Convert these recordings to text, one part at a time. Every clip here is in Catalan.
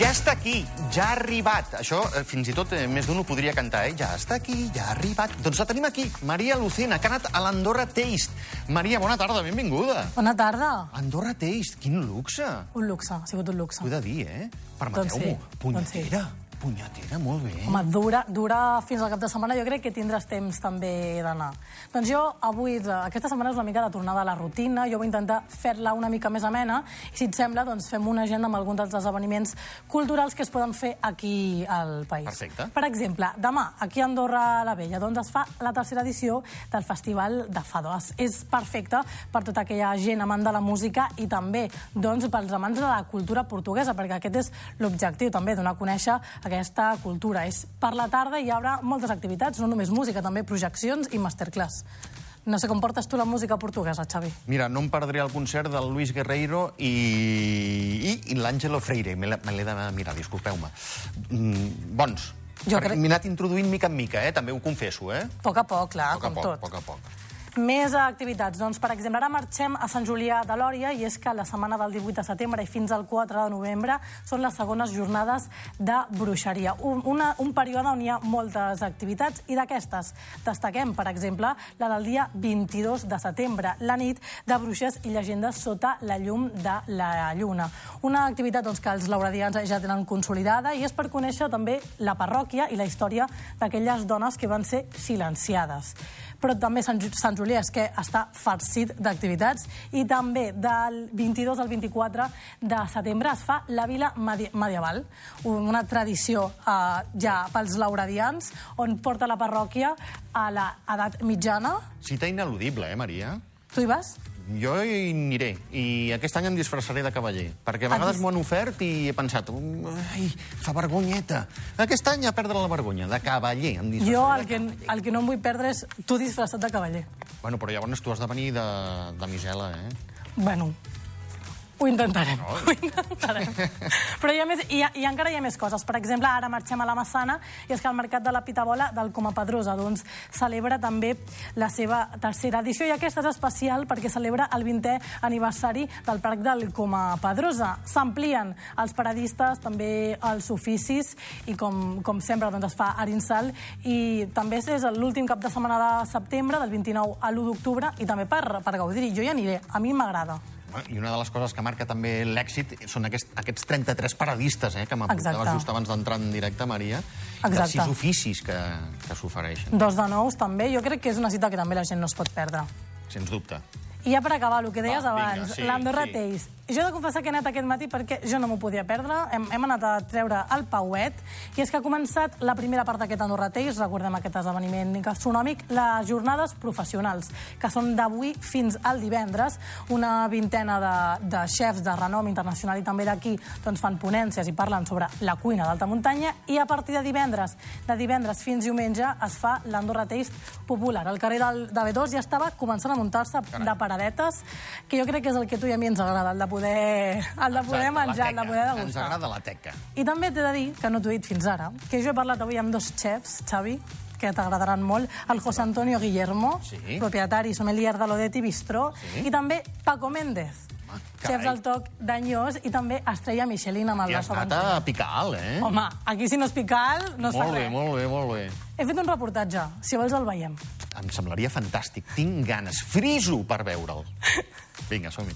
Ja està aquí, ja ha arribat. Això, eh, fins i tot, eh, més d'un ho podria cantar, eh? Ja està aquí, ja ha arribat. Doncs la tenim aquí, Maria Lucena, que ha anat a l'Andorra Taste. Maria, bona tarda, benvinguda. Bona tarda. Andorra Taste, quin luxe. Un luxe, ha sigut un luxe. Ho he de dir, eh? Doncs Permeteu-m'ho. sí, Punyetera, punyetera, molt bé. Home, dura, dura fins al cap de setmana. Jo crec que tindràs temps també d'anar. Doncs jo avui, eh, aquesta setmana és una mica de tornada a la rutina. Jo vull intentar fer-la una mica més amena. I si et sembla, doncs fem una agenda amb alguns dels esdeveniments culturals que es poden fer aquí al país. Perfecte. Per exemple, demà, aquí a Andorra la Vella, doncs es fa la tercera edició del Festival de Fado. Es- És perfecte per tota aquella gent amant de la música i també doncs, pels amants de la cultura portuguesa, perquè aquest és l'objectiu també, donar a conèixer aquesta cultura. És per la tarda hi haurà moltes activitats, no només música, també projeccions i masterclass. No sé com portes tu la música portuguesa, Xavi. Mira, no em perdré el concert del Luis Guerreiro i, i, i l'Àngelo Freire. Me l'he de mirar, disculpeu-me. Mm, bons. Jo crec- M'he anat introduint mica en mica, eh? també ho confesso. Eh? A poc a poc, clar, poc a com poc, tot. poc a poc. Més activitats. Doncs, per exemple, ara marxem a Sant Julià de Lòria i és que la setmana del 18 de setembre i fins al 4 de novembre són les segones jornades de bruixeria. Un, una, un període on hi ha moltes activitats i d'aquestes destaquem, per exemple, la del dia 22 de setembre, la nit de bruixes i llegendes sota la llum de la lluna. Una activitat doncs, que els lauradians ja tenen consolidada i és per conèixer també la parròquia i la història d'aquelles dones que van ser silenciades però també Sant, Sant Julià és que està farcit d'activitats i també del 22 al 24 de setembre es fa la Vila Medi Medieval, una tradició eh, ja pels lauradians on porta la parròquia a l'edat mitjana. Cita ineludible, eh, Maria? Tu hi vas? Jo hi aniré, i aquest any em disfressaré de cavaller, perquè a vegades dis- m'ho han ofert i he pensat, "Mm, ai, fa vergonyeta. Aquest any a perdre la vergonya, de cavaller, em Jo el que, el que no em vull perdre és tu disfressat de cavaller. Bueno, però llavors tu has de venir de, de misela, eh? Bueno, ho intentarem, ho intentarem. Però hi ha, més, hi, ha, i encara hi ha més coses. Per exemple, ara marxem a la Massana i és que el Mercat de la Pitabola del Coma Pedrosa doncs, celebra també la seva tercera edició i aquesta és especial perquè celebra el 20è aniversari del Parc del Coma Pedrosa. S'amplien els paradistes, també els oficis i com, com sempre doncs, es fa Arinsal i també és l'últim cap de setmana de setembre, del 29 a l'1 d'octubre i també per, per gaudir-hi. Jo hi aniré, a mi m'agrada. I una de les coses que marca també l'èxit són aquest, aquests 33 paradistes eh, que m'apuntaves just abans d'entrar en directe, Maria, dels Exacte. sis oficis que, que s'ofereixen, Dos de nous, també. Jo crec que és una cita que també la gent no es pot perdre. sens dubte. I ja per acabar, el que deies Va, abans, l'Andorra sí. Taste. Jo he de confessar que he anat aquest matí perquè jo no m'ho podia perdre. Hem, hem anat a treure el pauet. I és que ha començat la primera part d'aquest Andorra recordem aquest esdeveniment gastronòmic, les jornades professionals, que són d'avui fins al divendres. Una vintena de, de xefs de renom internacional i també d'aquí doncs, fan ponències i parlen sobre la cuina d'alta muntanya. I a partir de divendres, de divendres fins diumenge, es fa l'Andorra popular. El carrer del, de B2 ja estava començant a muntar-se de paradetes, que jo crec que és el que tu i a mi ens agrada, el de poder, el de poder Exacte, la menjar, el de poder Ens degustar. agrada la teca. I també t'he de dir, que no t'ho he dit fins ara, que jo he parlat avui amb dos xefs, Xavi, que t'agradaran molt, el José Antonio Guillermo, Sí. propietari i sommelier de l'Odetti Bistró, Sí. i també Paco Méndez, Ah, xef carai. del toc d'Anyós i també estrella Michelin amb el I has Basso anat a picar alt, eh? Home, aquí si no és pical, no es fa molt bé, res. molt bé, molt bé. He fet un reportatge, si vols el veiem. Em semblaria fantàstic. Tinc ganes. Friso per veure'l. Vinga, som-hi.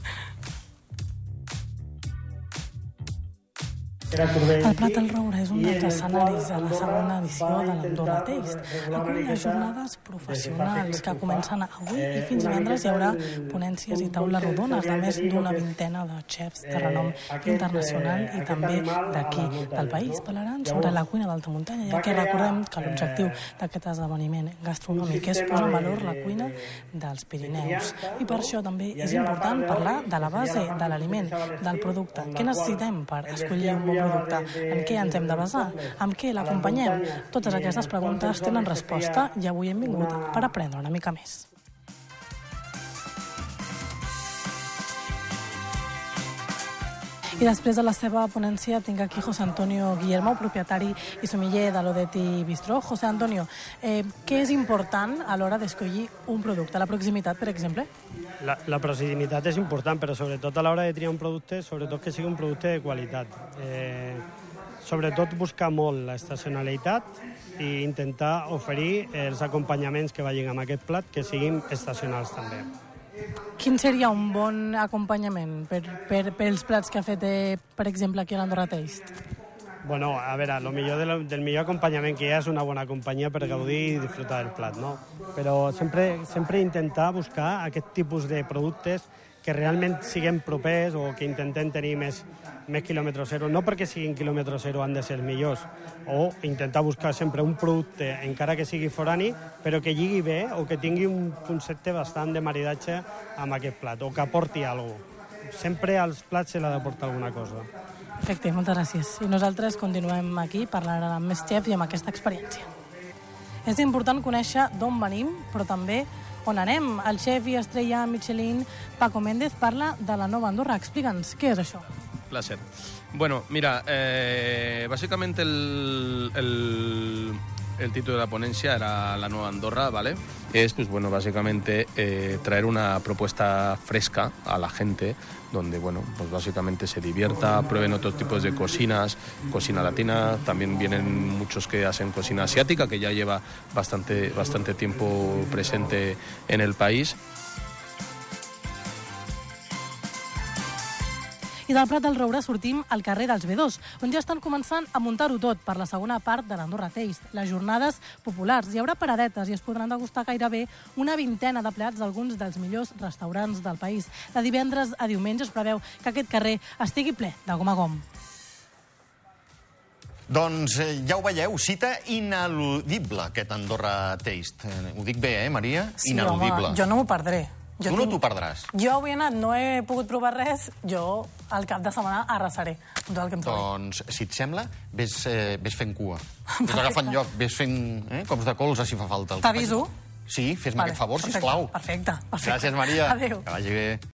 El Prat del Roure és un dels escenaris de la segona edició de l'Andorra Taste. Acull les jornades professionals que comencen avui i fins divendres hi haurà ponències i taules rodones de més d'una vintena de xefs de renom internacional i també d'aquí del país. Parlaran sobre la cuina d'alta muntanya, ja que recordem que l'objectiu d'aquest esdeveniment gastronòmic és posar en valor la cuina dels Pirineus. I per això també és important parlar de la base de l'aliment, del producte. Què necessitem per escollir un bon producte? En què ens hem de basar? Amb què l'acompanyem? Totes aquestes preguntes tenen resposta i avui hem vingut per aprendre una mica més. I després de la seva ponència tinc aquí José Antonio Guillermo, propietari i somiller de l'Odetti Bistró. José Antonio, eh, què és important a l'hora d'escollir un producte? La proximitat, per exemple? La, la proximitat és important, però sobretot a l'hora de triar un producte, sobretot que sigui un producte de qualitat. Eh, sobretot buscar molt l'estacionalitat i intentar oferir els acompanyaments que vagin amb aquest plat que siguin estacionals també. Quin seria un bon acompanyament per, per, pels plats que ha fet, eh, per exemple, aquí a l'Andorra Taste? Bueno, a veure, lo millor de lo, del millor acompanyament que hi ha és una bona companyia per gaudir i disfrutar del plat, no? Però sempre, sempre intentar buscar aquest tipus de productes que realment siguem propers o que intentem tenir més, més quilòmetre zero, no perquè siguin quilòmetre zero han de ser millors, o intentar buscar sempre un producte, encara que sigui forani, però que lligui bé o que tingui un concepte bastant de maridatge amb aquest plat, o que aporti alguna cosa. Sempre als plats se l'ha d'aportar alguna cosa. Perfecte, moltes gràcies. I nosaltres continuem aquí parlant amb més xefs i amb aquesta experiència. És important conèixer d'on venim, però també on anem. El xef i estrella Michelin, Paco Méndez, parla de la Nova Andorra. Explica'ns, què és això? Placer. Bueno, mira, eh, básicamente el, el, el título de la ponencia era La Nueva Andorra, ¿vale? Es, pues bueno, básicamente eh, traer una propuesta fresca a la gente donde, bueno, pues básicamente se divierta, prueben otros tipos de cocinas, cocina latina, también vienen muchos que hacen cocina asiática, que ya lleva bastante, bastante tiempo presente en el país. I del Prat del Roure sortim al carrer dels B2, on ja estan començant a muntar-ho tot per la segona part de l'Andorra Taste, les jornades populars. Hi haurà paradetes i es podran degustar gairebé una vintena de plats d'alguns dels millors restaurants del país. De divendres a diumenge es preveu que aquest carrer estigui ple de gom a gom. Doncs eh, ja ho veieu, cita ineludible, aquest Andorra Taste. Eh, Ho dic bé, eh, Maria? ineludible. home, jo no m'ho perdré. Jo Tu no t'ho perdràs. Jo avui he anat, no he pogut provar res, jo al cap de setmana arrasaré tot el que em trobi. Doncs, si et sembla, vés, eh, vés fent cua. Vés agafant lloc, vés fent eh, cops de colze si fa falta. T'aviso? Sí, fes-me aquest favor, perfecte, sisplau. Perfecte, perfecte. Gràcies, Maria. Adéu. Que vagi bé.